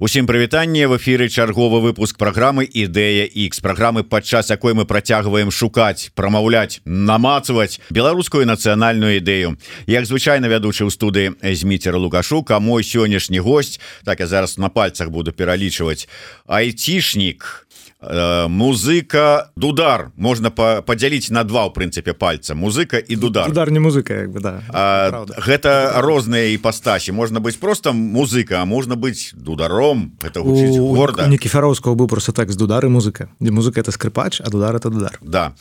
Усім прывітанне в эфіры чарговы выпуск праграмы ідэя X праграмы падчас якой мы працягваем шукаць прамаўляць намацаваць беларускую нацыянальную ідэю. Як звычайна вядучы ў студыі зміцер лукашу мой сённяшні гость так я зараз на пальцах буду пералічваць айцішнік Э, музыка дудар. Можна падзяліць на два ў прынцыпе пальца. Музыка і дудар. Удар не музыка як бы да. А, гэта розныя іпастасі можна быць просто музыка а можна быць дударом. Это горда некіфароўского быў просто так з дудары музыка дзе музыка это скрыпач а дудар это дудар. Да.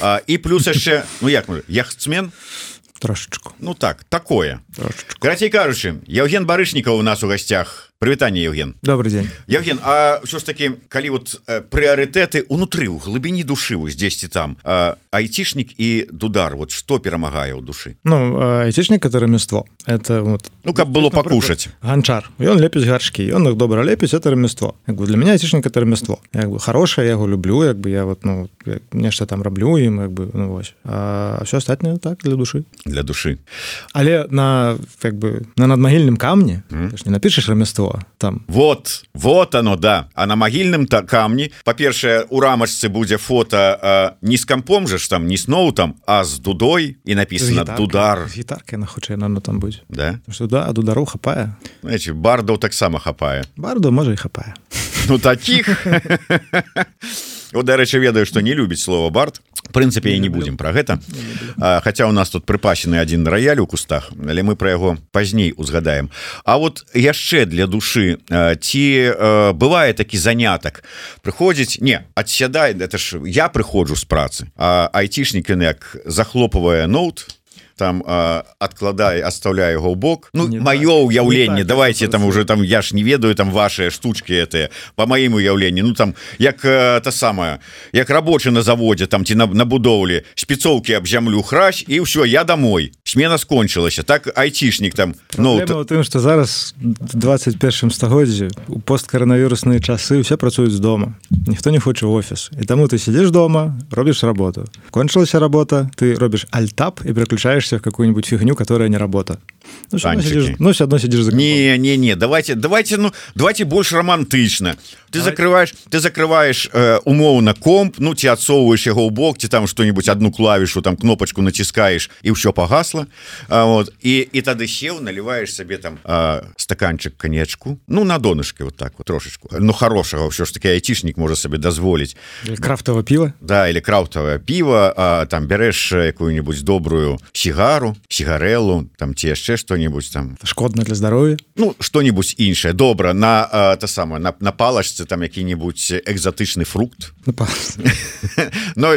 А, і плюс яшчэ ну як яхтсмен. Трошечку. Ну так такое. Карацей кажучы Евген барышнікаў у нас у гасцях прывітанне Евген добрый день. Евген А що ж таки калі вот прыярытэты унутры у глыбіні душы вось дзесьці там айцішнік і дудар вот что перамагае ў душы Ну айцішнік это рамяство это вот ну каб было пакушаць ганчар ён лепіць гаршкі ён их добра лепіць это рамяство як бы для меня айцішнік это рамяство як бы хорошее яго люблю як бы я вот ну нешта там раблю ім як бы ну, вось а все астатняе так для душы для душы але на як бы на надмагільным камні mm. не напішаш рамяство там. Вот вот оно да. А на магільным то камні по-першае у рамачцы будзе фото не з кампом же ж там не сноу там а з дудой і написано дудар гітарка на хутчэй на там будзе да? Да дудару хапае. Бардаў таксама хапае. Барду можа і хапае. Ну таких. Дарэчы ведаю что не любіць слово бард прынцыпе і не будзем про гэта. Хотя у нас тут прыпасены один рояль у кустах але мы про яго пазней узгадаем. А вот яшчэ для души ці бывае такі занятак? Прыходзіць не адсядай это ж я прыходжу з працы а айцішнік як захлопывае ноут там откладай оставляю его бок. Ну мое уяўленне давайте там уже там я ж не ведаю там ваши штучки это по моим уяўлению Ну там як та самая як рабочий на заводе там ці на, на будоўлі спецоўки об зямлю хращ і все я домой. Смена скончылася так айцішнік там Ну тым что зараз 21 стагоддзі у посткаранавірусныя часы все працуюць з дома ніхто не хоча офіс. І таму ты сидишь дома робіш работу кончылася работа ты робіш альтап і переключаешь в какую-нибудь фигню, которая не работа. Ну, сидишь, ну одно сидишь за Не, не, не, давайте, давайте, ну, давайте больше романтично. Ты закрываешь, ты закрываешь э, умовно комп, ну, ты отсовываешь его в бок, ты там что-нибудь, одну клавишу, там кнопочку натискаешь, и все погасло. А, вот, и, и тогда сел, наливаешь себе там э, стаканчик коньячку, ну, на донышке вот так вот, трошечку. Ну, хорошего, все ж таки айтишник может себе дозволить. Или крафтовое пиво. Да, или крафтовое пиво, а, там берешь какую-нибудь добрую сигару, сигареллу, там те еще что-нибудь там. Шкодно для здоровья? Ну, что-нибудь иншее, добро, на, э, то самое, на, на хочется там які-нибудь экзотычны фрукт. Ну, но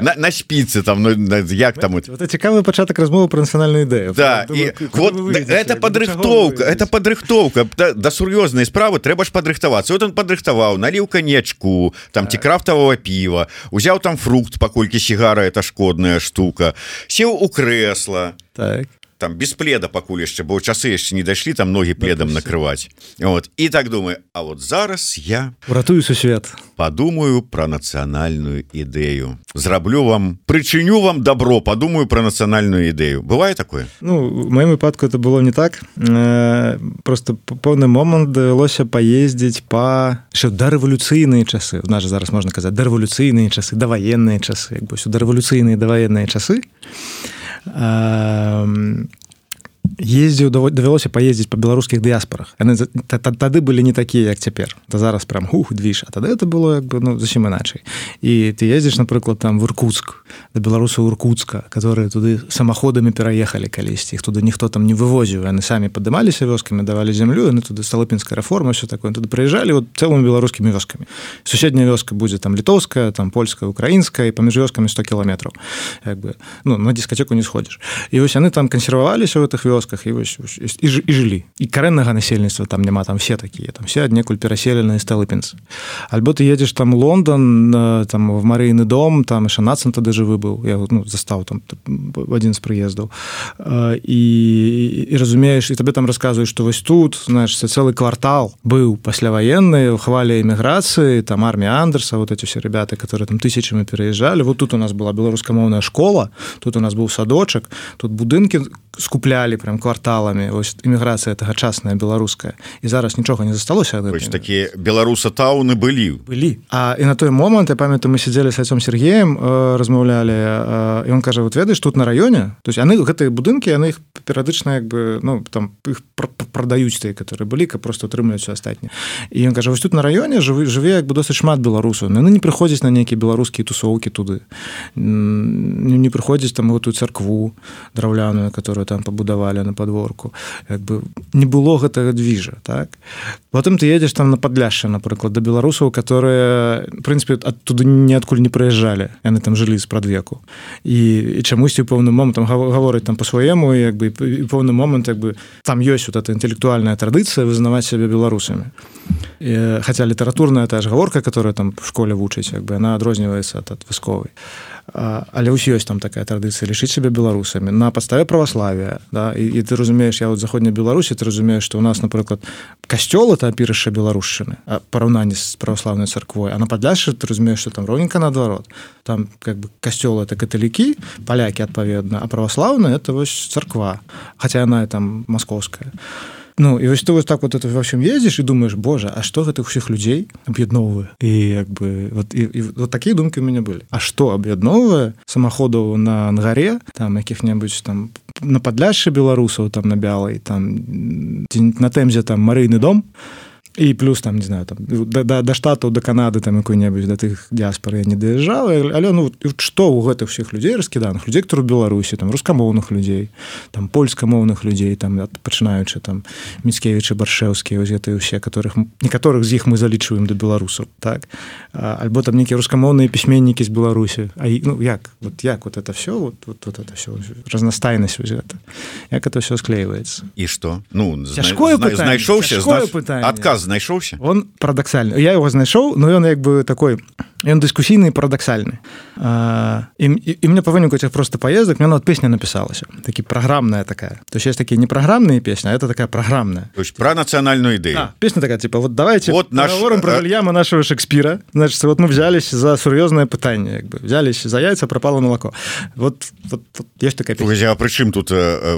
на, на спіцы там ну, як там цікавы пачатак размовы про нацыянальную ідэю да і вот это падрыхтоўка это падрыхтоўка да, да сур'ёзнай справы трэба ж падрыхтавацца вот он падрыхтаваў наліў канечку там ці крафтавого піва узяў там фрукт паколькі сігара это шкодная штука. Сеў у крэсла так там без пледа пакуль яшчэ бо часы яшчэ не дайшлі там ногі пледам накрываць. Вот і так думаю А вот зараз я ратую сусвет подумаю про нацыянальную ідэю зраблю вам прычыню вам добро подумаю про нацыянальную ідэю бывае такое? Ну в моем выпадку это было не так. Э, просто поўны момант давялося поездзіць по що да рэвалюцыйныя часы. У нас зараз можна казаць да рэвалюцыйныя часы даваенныя часы. Як бы сюда рэвалюцыйныя даваенныя часы. а Um, ездзіў давялося паездзіць па беларускіх дыяспорах яны тады былі не такія як цяпер то зараз прям хух движ а тады это было як бы ну зусім іначай і ты ездзіш напрыклад там в иркутск да беларусаў иркутска которые туды самаходамі пераехалі калісьці іх туды ніхто там не вывозіў яны самі падымаліся вёскамі давалі зямлю яны туды сталыпінская рэформа все такое. Туды прыязджалі вот цэлымі беларускімі вёскамі суседняя вёска будзе там літоўская там польская украінская і паміж вёскамі 100 кіламетраў як бы ну на дискотеку не сходзіш і вось яны там кансерваваліся ў гэтых вёсках вёсках і вось і, жылі. І карэннага насельніцтва там няма там все такія там все аднекуль пераселеныя сталыпінцы альбо ты едзеш там Лондон там в марыйны дом там яшчэ нацам тады жывы быў я ну, застаў там адзін з прыездаў. І, і разумееш і табе там расказваюць што вось тут знаешь цэлы квартал быў пасляваенны хваля эміграцыі там армія андерса вот эти все ребята которые там тысячамі пераязджалі. Вот тут у нас была беларускамоўная школа тут у нас быў садочак тут будынкі скуплялі прям кварталамі. Ось імміграцыя тагачасная беларуская. І зараз нічога не засталося такі беларуса тауны былі. Былі. А і на той момант я памятаю мы сидзелі с айцом Сергеем э, размаўлялі і он кажа вот ведаеш тут на раёне то есть яны гэтыя будынкі яны іх перыядычна як бы ну там іх продаюць тыя которые былі каб просто утрымліваюць астатні і ён кажа вось тут на раёне жывы жыве як бы досыць шмат беларусаў. Яны не прыходзяць на нейкія беларускія тусоўкі туды. Не прыходзіць там гэтую царкву драўляную которую там пабудавалі на подворку. Як бы не было гэтага движа так? Потым ты едзеш там на падляшча напрыклад да беларусаў которые прынпе адтуды ніадкуль не прыязджалі. Яны там жылі спрадвеку і, і чамусьці пэўным момантам гаворыць там по-своему як бы поўны момант як бы там ёсць вот эта інтэлектуальная традыцыя вызнаваць сябе беларусамі. Хотя літаратурная та ж гаворка которая там в школе вучыць як бы она адрозніваецца ад вясковай але ўсё ёсць там такая традыцыя лічыць сябе беларусамі. На падставе праваславия да і, і ты разумееш я вот заходняй беларусі ты разумееш что у нас напрыклад касцёл это апірыша беларушчыны параўнанні з праваслаўнай царквой. А на падляшы ты разумееш что там роўненька наадварот. Там как бы касцёл это каталікі палякі адпаведна а праваслаўна это вось царква хотя она там маскоўская а Ну і вось ты вось так вот это во всем ездзіш і думаешь Боже А что гэтых усіх людзей аб'ядноўвае і як бы вот, і, і, вот такія думкі у мяне былі А что аб'ядноўвае самаходаў на ангаре там якіх-небудзь там на падляшшы беларусаў там на бялай там на тэмзе там марыйны дом то і плюс там не знаю там да, да, да штатаў да Канады там якой-небудзь да тых дыаспары не даязджала але ну што ў гэтых всех людзей раскіданых людзей которые беларусі там рускамоўных людзей там польскамоўных людзей там пачынаючы там міцкевічы баршэўскія вось гэтыя ўсе которых некаторых з іх мы залічваем да беларусаў так? А, альбо там нейкія рускамоўныя пісьменнікі з беларусі А ну як? Вот як вот это все вот, вот, вот это все разнастайнасць гэта як это все склеивается? І что? Ну знайшоўся адказ знайшоўся он парадаксальны я его знайшоў но ён як бы такой ён дыскусійны парадаксальны і, і, і мне па выніку этих просто поездак мне от песня напісалася такі праграмная такая. То есть такие не праграмныя песня это такая праграмная про нацыянальную ідэю а, песня такая типа вот давайте вот наш про Вильяма нашего Шекспира. Значит вот мы взялись за сур'ёзнае пытанне як бы. Взялись за яйца пропало молоко. Вот, вот, вот есть такая а прычым тут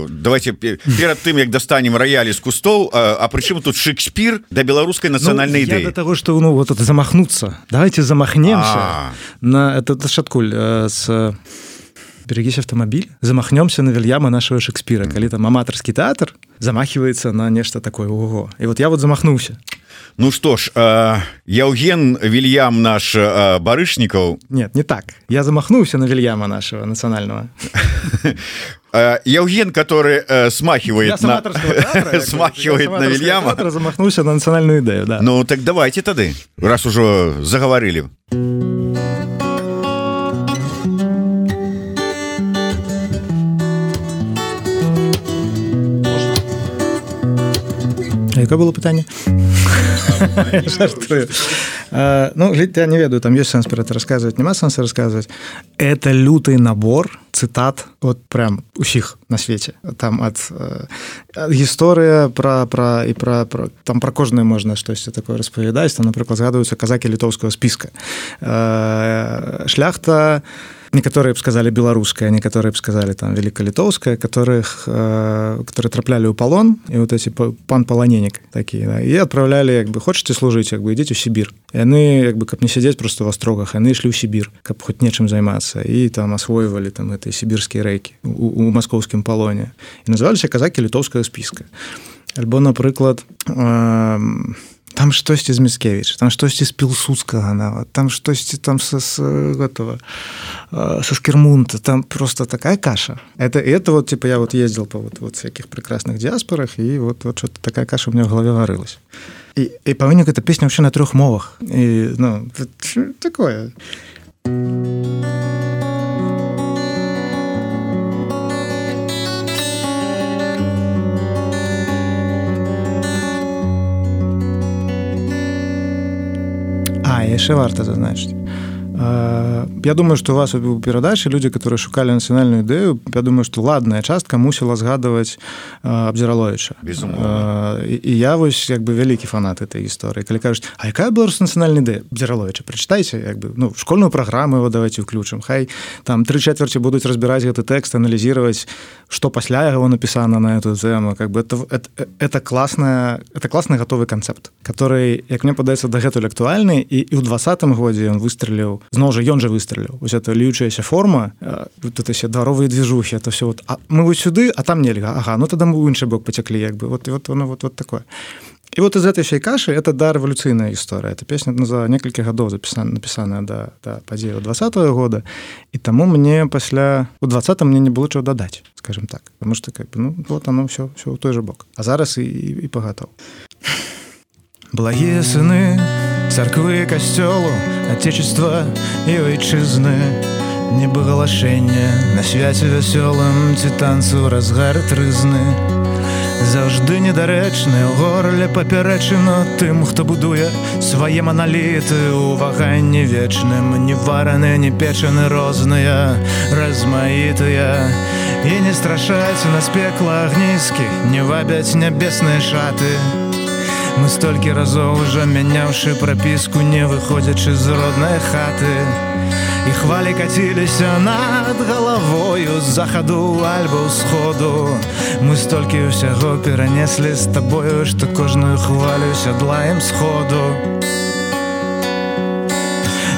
давайте перад тым як достанем роялі з кустоў а прычым тут Шекспир да беларускай нацыянальнай ну, ідэі того что ну вот это замахнуться. Давайте замахнемся на этот шаткуль с берегись автомобиль замахнемся на вильяма нашего шекспира. Калі там аматарский театр замахивается на нешта такое ого. И вот я вот замахнулся. Ну что ж э, яўген вильям наш э, барышнікаў нет не так. Я замахнулся на вильяма нашего национального Яўген который э, смахивает на... смахивает на вильяма. замахнулся на национальную ідэю да. Ну так давайте тады раз ужо заговорили. Яка было пытанне ну я не ведаю там есть сэнс про это рассказывать няма сэнса рассказывать. Это лютый набор цытат вот прям усіх на свеце там от гісторыя про про і про про там про кожнае можна штосьці такое распавядаць там напрыклад згадваюцца казакі літоўскага спіска шляхта на некаторыя б сказали беларуская некаторыя б сказали там великкалітоўская которых э, которые траплялі ў палон і вот эти пан паланенек такі да, і отправлялі як бы хочетце служыць як бы ідзець у Сібір яны як бы каб не сядзець просто в астрогах яны ішлі ў Сібір каб хоць нечым займацца і там асвойвалі там этой сібірскія рэйкі у, у маскоўскім палоне і называліся казакі літоўскага спіска альбо напрыклад э, там штосьці з міскевич там штосьці з пілсудскага нават там штосьці там са с готова со скірмунта там просто такая каша. Это это вот типа я вот ездил по вот вот всяких прекрасных диаспорах и вот вот что-то такая каша у меня в голове варылась и, и по выніку эта песня вообще на трех мовах. И ну такое и яшчэ варта зазначыць Я думаю, что у вас у перадачы людзі, которые шукалі нацыянальную ідэю, я думаю, што ладная частка мусіла згадваць абдзіраловича. І я вось як бы вялікі фанат этой гісторыі. калі кажуць, А якая беларус нацыянальная ідэя абдзіраловича прачытайце як бы ну школьную праграму его давайте ўключым. Хай там тры чацвярці будуць разбіраць гэты тэкст, аналізировать, што пасля яго напісана на эту тэму как бы это, это, это класная это класны гатовы канцэпт который як мне падаецца дагэтуль актуальны і, і ў двадцатым годзе ён выстреліў зноў жа ён жа выстреліў вось это льючаяся форма тут все даровыя движухи это все вот а мы вот сюды а там нельга. Ага ну тогда мы ў іншы бок пацяклі як бы. Вот вот оно вот вот такое. І вот из этой всей кашы это да рэвалюцыйная гісторыя это песня ну, за некалькі гадоў запісана напісаная да да падзею два года. І таму мне пасля у двадцатым мне не было чаго дадаць скажем так. Потому что как бы ну вот оно все все у той же бок. А зараз і і пагатаў благія сыны царквы касцёлу отечества і айчызны небагалашэнне на свяце вясёлым ці танцу разгар трызны. Заўжды недарэчны ў горле папярэчына тым хто будуе свае маналіты у ваганні вечным. Не вараны не печаны розныя размаітыя. І не страшаць на спекла агнізкі не вабяць нябесныя шаты мы столькі разоў уже мяняўшы прапіску не выходзячы з роднай хаты. І хвалі каціліся над галавою з захаду альбо ўсходу. Мы столькі ўсяго перанеслі з табою што кожную хвалю сядлаем сходу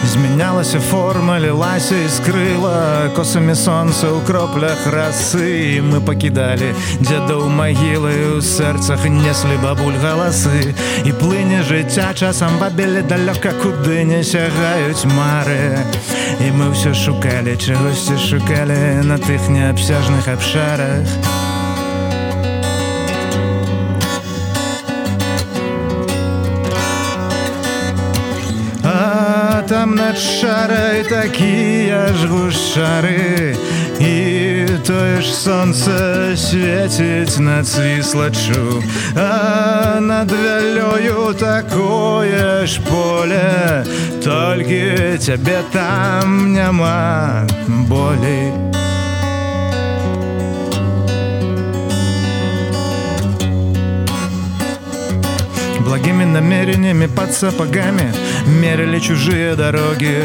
змянялася форма лілася і скрыла. Косамі сонца ў кроплях расы мы пакідалі дзедаў магілы ў сэрцах неслі бабуль галасы і плыне жыцця часам бабелі далёка куды не сягаюць мары. І мы ўсё шукалі чагосьці шукалі на тых неабсяжных абшарах а там над шарай такія ж гушары і тое ж сонца свеціць над свіслачу а над вялёю такое ж поле. Толькі цябе там няма болей благими намерениями под сапогами мерили чужие дороги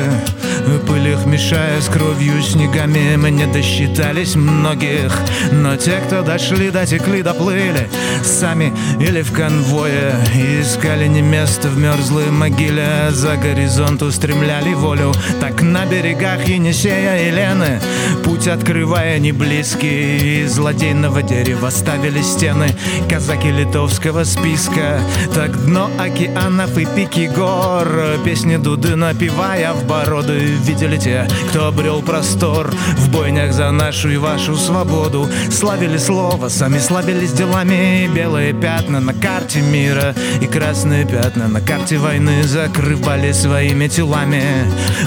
пылях мешая с кровью снегами мы не досчитались многих. Но те кто дошли дотекли доплыли сами или в конвое. Искали не место в мерзлой могиле за горизонт устремляли волю. Так на берегах Енисея и Лены путь открывая не близкий. Из злодейного дерева ставили стены казаки литовского списка. Так дно океанов и пики гор. Песни дуды напевая в бороды Видели те, кто обрел простор В бойнях за нашу и вашу свободу. Славили слово, сами славились делами. Белые пятна на карте мира И красные пятна на карте войны Закрывали своими телами.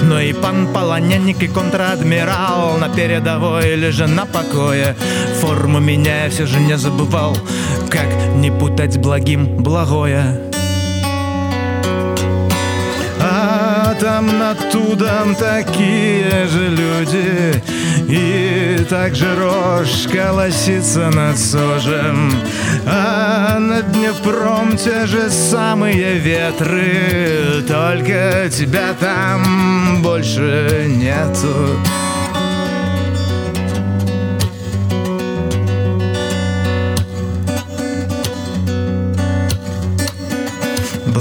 Но и пан полоненник и контрадмирал На передовой или же на покое. Форму меняя все же не забывал Как не путать благим благое там над тудом такие же люди. И также рожь колосится над сожем А на Днепром те же самые ветры. Только тебя там больше нету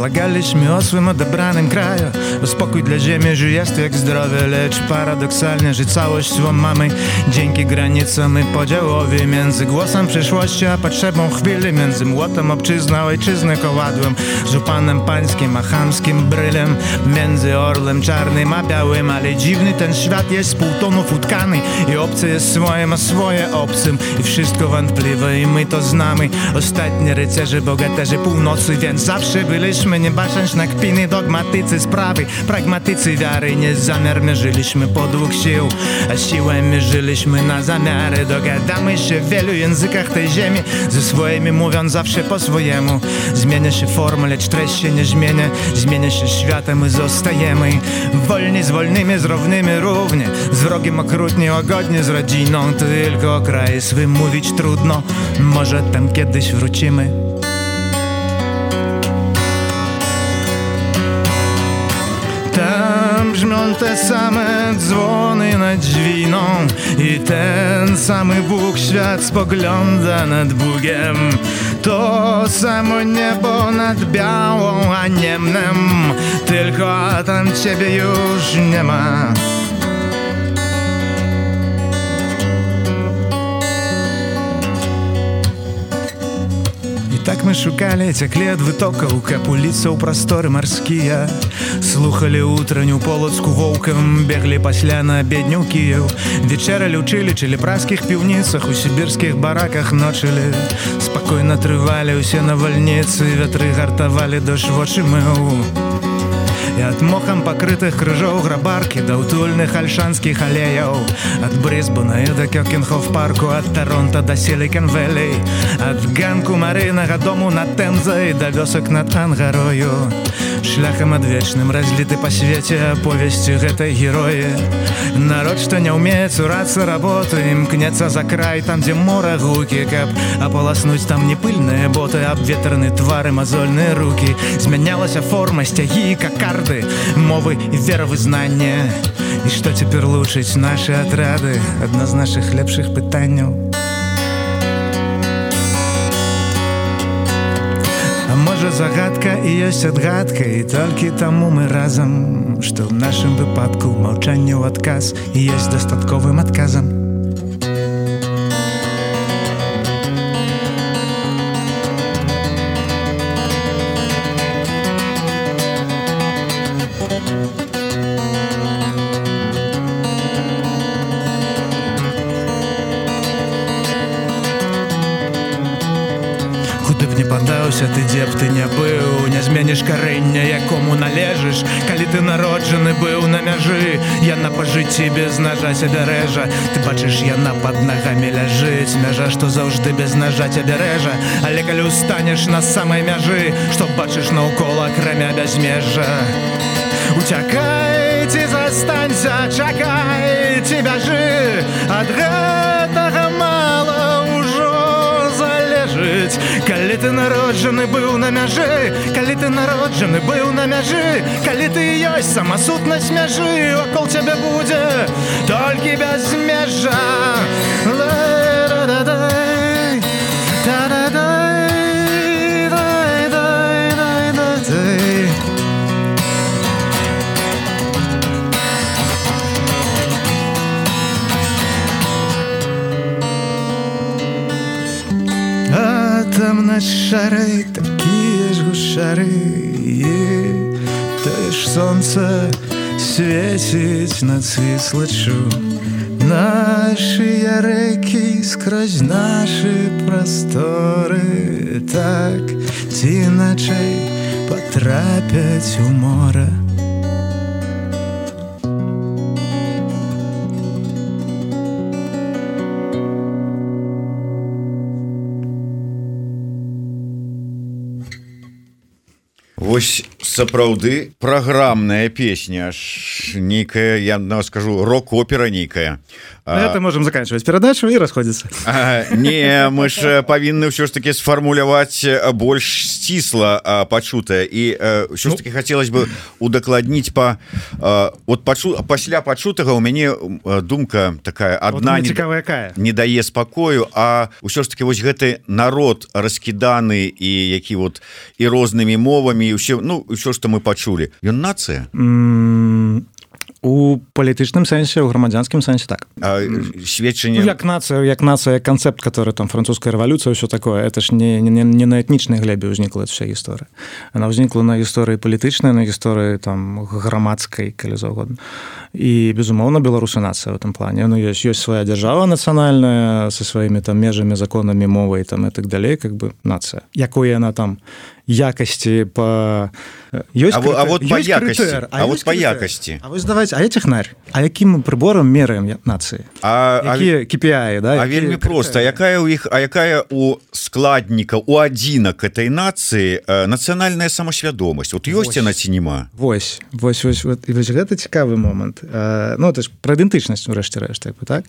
Pomagaliśmy osłym odebranym kraju. Bo spokój dla ziemi, że jest jak zdrowie Lecz paradoksalnie, że całość swą mamy. Dzięki granicom i podziałowi Między głosem przyszłości a potrzebą chwili Między młotem obczyzna, ojczyzny kowadłem. Żupanem pańskim, a chamskim brylem. Między orłem czarnym a białym Ale dziwny ten świat jest z półtonów utkany I obcy jest swoim, a swoje obcym. I wszystko wątpliwe i my to znamy. Ostatni rycerze, bogaterzy północy Więc zawsze byliśmy żyliśmy nie bacząc na kpiny dogmatycy sprawy Pragmatycy wiary nie zamiar. Mierzyliśmy podług sił A siłę mierzyliśmy na zamiary. Dogadamy się w wielu językach tej ziemi. Ze swoimi mówiąc zawsze po swojemu. Zmienia się forma, lecz treść się nie zmienia. Zmienia się światem, my zostajemy. Wolni z wolnymi, z równymi równie. Z wrogiem okrutnie, łagodnie z rodziną Tylko kraj. Swym mówić trudno. Może tam kiedyś wrócimy te same dzwony nad dźwiną I ten samy Bóg świat spogląda nad Bugiem To samo niebo nad białą a niemnem Tylko tam ciebie już nie ma Так мы шукали цяклі ад вытокаў, каб уліцца ў прасторы марскія. Слухалі утранню полацку воўкам, беглі пасля на абедню кіяў. Вечэралі ўчылі чылі праскіх піўніцах, у сібірскіх бараках ночылі. Спакойна трывалі ўсе навальніцы, вятры гартавалі дождж вочы мыў і ад мохам пакрытых крыжоў грабаркі да ўтульных альшанскіх алеяў ад брызбуна і да кёкінхов парку ад таронта да селікенвелей ад ганку марынага дому над тэмзай да вёсак над ангарою шляхам адвечным разліты па свеце аповесці гэтай героі. Народ што не ўмее цурацца работы імкнецца за край там дзе мора гукі каб апаласнуць там непыльныя боты абветраны твары мазольныя руки змянялася форма сцягі как карта миллиарды мовы и веровызнання і што цяпер лучыць наши атрады? Адна з наших лепшых пытанняў можа загадка і ёсць адгадка і толькі таму мы разам што ў нашым выпадку маўчанне ў адказ і ёсць дастатковым адказам яна па жыцці без нажа сябе рэжа ты бачыш яна под нагамі ляжыць мяжа што заўжды без нажа цябе рэжа але калі устанеш на самай мяжы што бачыш наўкола акрамя бязмежжа уцякайце застанься чакайце бяжы ад калі ты народжаны быў на мяжы калі ты народжаны быў на мяжы калі ты ёсць самасутнасць мяжы вакол цябе будзе толькі без межа там над шары такія ж гушары. Тое ж сонца свеціць на цыслачу Нашыя рэкі скрозь нашы прасторы так ці іначай патрапяць у мора. Вось сапраўды праграмная песня аж нейкая я скажу рок-опера нейкая Ну, это можем заканчивать перадачу і расходзіцца не мы ж павінны ўсё ж таки сфармуляваць больш сцісла пачутае і ўсё ж таки хотелось бы удакладніць по вот пачу пасля пачутага у мяне думка такая одна вот цікавая не дае спакою а ўсё ж таки вось гэты народ раскіданы і які вот і рознымі мовамі ўсё ну ўсё что мы пачулі ён нацыя у палітычным сэнсе у грамадзянскім сэнсе так. Сведчанне ну, як нацыя як нацыя канцэпт который там французская рэвалюцыя ўсё такое это ж не, не, не на этнічнай глебе ўзнікла вся гісторыя. Она ўзнікла на гісторыі палітычнай на гісторыі там грамадскай калі заўгодна. І безумоўна беларусы нацыя в этом плане. Ну ёсць ёсць свая дзяржава нацыянальная со сваімі там межамі законамі мовай там і так далей как бы нацыя якое яна там якасці по ёсць а, а вот по якасці а, а вот по якасці А вось давайте а я технарь. А якім прыборам мераем нацыі а кіпіі да а вельмі просто якая у іх а якая у складніка у адзінак этой нацыі нацыянальная самасвядомасць вот ёсць яна ці няма Вось вось вось, вось, вось гэта цікавы момант Ну это ж пра ідэнтычнасць урэшце рэшт так, так?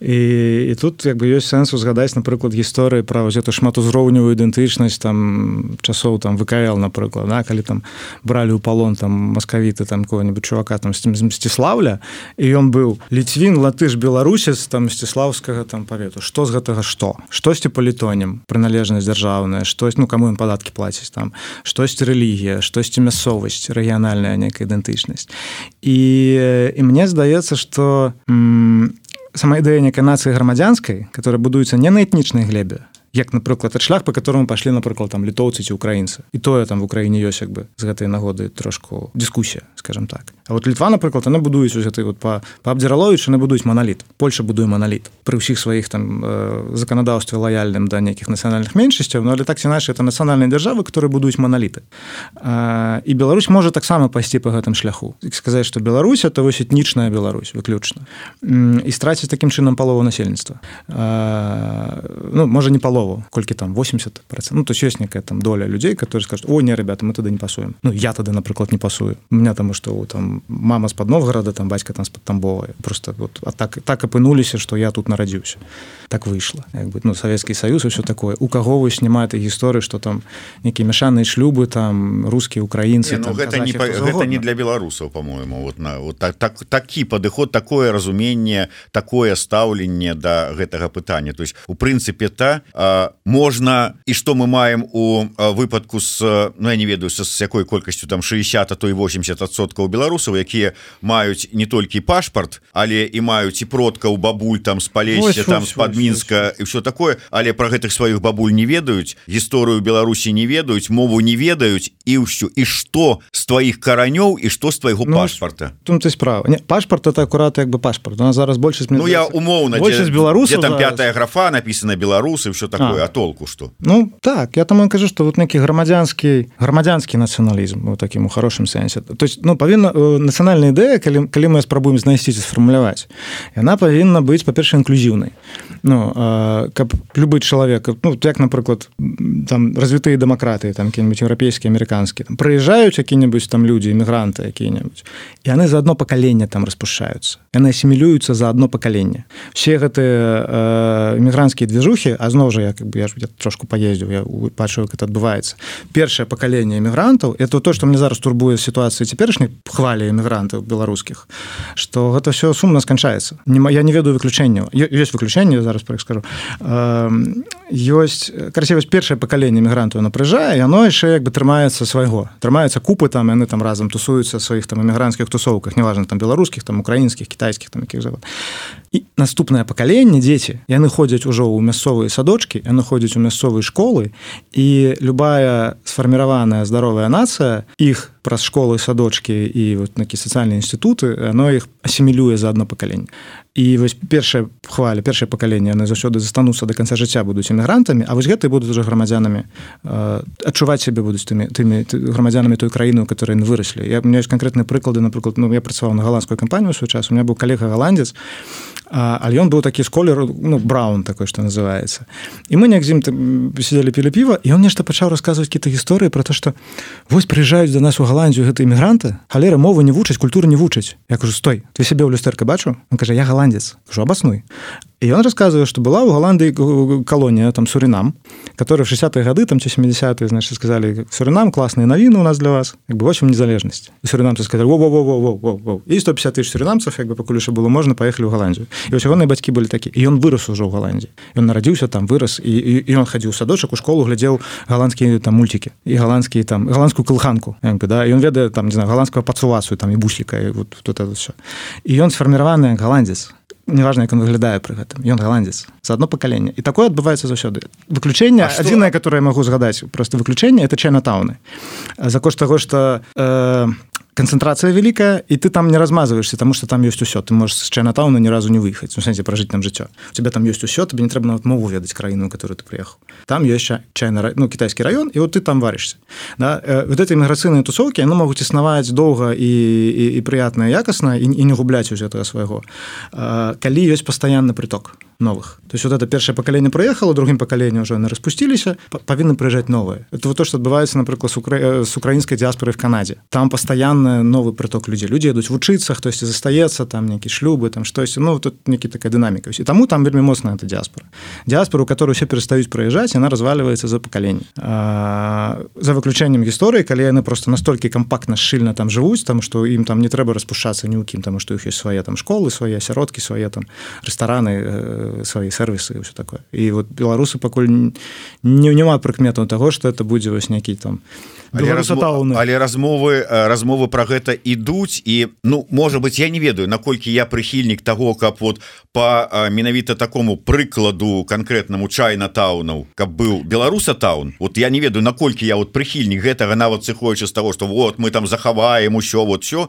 І, і тут як бы ёсць сэнс узгадаць напрыклад гісторыі пра гэта шматузроўневую ідэнтычнасць там часоў там вКл напрыклад да, калі там бралі ў палон там маскавіты там кого-нибудь чувака там з мсціславля і ён быў ліцвін латыш беларусец там сціслаўскага там павету што з гэтага што штосьці палітонем прыналежнасць дзяржаўная штось ну каму ён падаткі плаціць там? Штосьці рэлігія? Штосьці мясцовасць рэгіянальная некая ідэнтычнасць. І і мне здаецца что сама ідэя некай нацыі грамадзянскай которая будуецца не на этнічнай глебе як напрыклад шлях по которому пашлі напрыклад там літоўцы ці украінцы. І тое там в Украіне ёсць як бы з гэтай нагоды трошку дыскусія скажем так. А вот літва напрыклад она будуюць гэты вот па па абдзіраловічы не будуць маналіт Польша будуе маналіт пры ўсіх сваіх там э, заканадаўстве лаяльным да нейкіх нацыянальных меншасцяў Ну але так ці наш это нацыянальныя дзяржавы которые будуць маналіты а, і Беларусь можа таксама пайсці по гэтым шляху. Сказаць что Беларусь это вось этнічная Беларусь выключна. І страціць таким чынам палову насельніцтва. Ну можа не палова палову колькі там 80 ну то ёсць некая там доля людзей которые скажут о не ребята мы тады не пасуем Ну я тады напрыклад не пасую. У меня там что там мама з-пад новгорода там бацька там з-пад тамбова просто вот а так так апынуліся что я тут нарадзіўся так выйшло як бы. Ну савецкі союз все такое. У каго вы снимаете гісторыі что там нейкія мяшаныя шлюбы там рускія украінцы ну, гэта не па, гэта не для беларусаў по-моему вот на вот так так такі падыход такое разуменне такое стаўленне до да гэтага пытання. То есть у прынцыпе та а можна і что мы маем у выпадку с Ну я не ведаю с якой колькасцю там 60 а то і 80соткаў беларусаў якія маюць не толькі пашпарт але і маюць і продкаў бабуль там с палесе там з-пад мінска і все такое. Але про гэтых сваіх бабуль не ведаюць гісторыю Беларусі не ведаюць мову не ведаюць і ўсё. І что з твоих каранёў і что з твайго ну, пашпарта? тут ты справа пашпарт это акурат як бы пашпарт. У нас зараз больше Ну я умоўна беларус там пятая графа написана беларусы все такое такое а толку что? Ну так я там кажу что вот некі грамадзянскі грамадзянскі нацыяналізм у такім у хорошым сэнсе то есть ну павінна нацыянальная ідэя калі калі мы спрабуем знайсці сфармуляваць яна павінна быць па-перша інклюзіўнай Ну каб любы чалавек ну як напрыклад там развітыя дэмакраты там які-нибудь еўрапейскі амерыканскі там прыязджаюць які-небудзь там людзі эмігранты якія-небудзь яны за одно пакаленне там распушаюцца яны асімілююцца за одно пакаленне все гэтыя эмігранцкія движухі а зноў жа як бы я ж трошку поездзіў я как это адбываецца першае пакаленне эмігрантаў это то что мне зараз турбуе сітуацыі цяперашняй хвалі эмігрантаў беларускіх что гэта все сумна сканчаецца не я не ведаю выключэнняў ёсць выключэнне зараз скажу ёсць красивасць першае пакаленне эмігрантаў напрыжае яно яшчэ як бы трымаецца свайго. Трымаецца купы там яны там разам тусуюцца сваіх там эмігранцкіх тусоўках неважно там беларускіх там украінскіх кітайскіх там якіх завод. І наступнае пакаленне дзеці яны ходзяць ужо ў мясцовыя садочки яны ходзяць у мясцовыя школы і любая сфарміраваная здаровая нацыя іх праз школы садочки і вот такі сацыяльныя інстытуты оно іх асімілюе за одно пакаленне і вось першая хваля першае пакаленне яны заўсёды застануцца до конца жыцця будуць эмігрантамі А вось гэты будуць уже грамадзянамі адчуваць сябе будуць тымі тымі грамадзянамі той краіны которые выраслі. Я мне ёсць конкретны прыклады напрыклад ну я працаваў на галандскую кампанію свой час у меня быў калега галандец але ён быў такі з колеру ну браун такой что называется і мы неяк з ім сидели пілі піва і он нешта пачаў рассказывать какие-то гісторыі про то что вось приезжаюць до нас у галандзію гэта іммігранты халера мовы не вучаць культуру не вучаць. Я кажу стой ты себе ў люстэрка бачу кажа я галандец жо абаснуй І ён рассказывае что была ў Голландыі калонія там суринам которые в 60-е гады там 70 значит сказали суринам классные навіны у нас для вас як бы 8 незалежнасць суринамцы сказали во -во -во -во -во -во. і 150 тысяч суринамцев як бы пакуль яшчэ было можна поехали в Голландию. І ось ягоныя бацькі былі такі і ён вырос ужо ў Голландии. Ён нарадзіўся там вырос і, і, і ён хадзіў садочак у школу глядзеў галандскія там мультики і галандскія там галандскую калханку да ён ведае там не знаю галандскую пацувацыю там і бусліка і вот тут все і ён сфарміраваны галандец неважно як он выглядае пры гэтым ён галандец за одно пакаленне і такое адбываецца заўсёды выключэнне адзінае которое я могу згадаць просто выключэнне это чайна тауны за кошт таго что э, канцэнтрацыя вялікая і ты там не размазваешься тому что там ёсць усё. Ты можешь с чайнатауна ні разу не выехаць у сэнсе пражыць там жыццё у тебя там ёсць усё тебе не трэба нават мову ведаць краіну которую ты приехал. Там ёсць чайна ну китайскі раён і вот ты там варишься. Да? Э, вот этой міграцыйныя тусовки яны могуць існаваць доўга і, і, і прыятная якасна і, і не губляць у гэтага свайго калі ёсць пастаянны приток новых. То есть вот это першае пакаленне проехало другим пакаленне уже на распусціліся павінны прыязджаць новые. Это вот то что адбываецца напрыклад с, укра... с украінскай дыаспоры в Канадзе там постоянно новый приток людзей людзі ідуць вучыцца хтосьці застаецца там нейкі шлюбы там штось ну тут некі такая дынаміка і таму там вельмі моцна это дыаспора дыаспору которую все перастаюць прыязджаць она разваливается за пакаленне за выключэннем гісторыі калі яны просто настолькі кампактна шчыльна там жывуць там что ім там не трэба распушацца ні ў кім там што іх ёсць свае там школы свае асяродкі свае там рэстараны свае сервісы ўсё такое. І вот беларусы пакуль не няма прыкметаў таго что это будзе вось нейкі там але, размо... але размовы э, размовы про гэта ідуць і ну можа быть я не ведаю наколькі я прыхільнік того каб вот по менавіта такому прыкладу конкретнаму чайна таунаў каб быў беларуса таун вот я не ведаю наколькі я вот прыхільнік гэтага нават сыходзячы з того что вот мы там захаваем усё вот все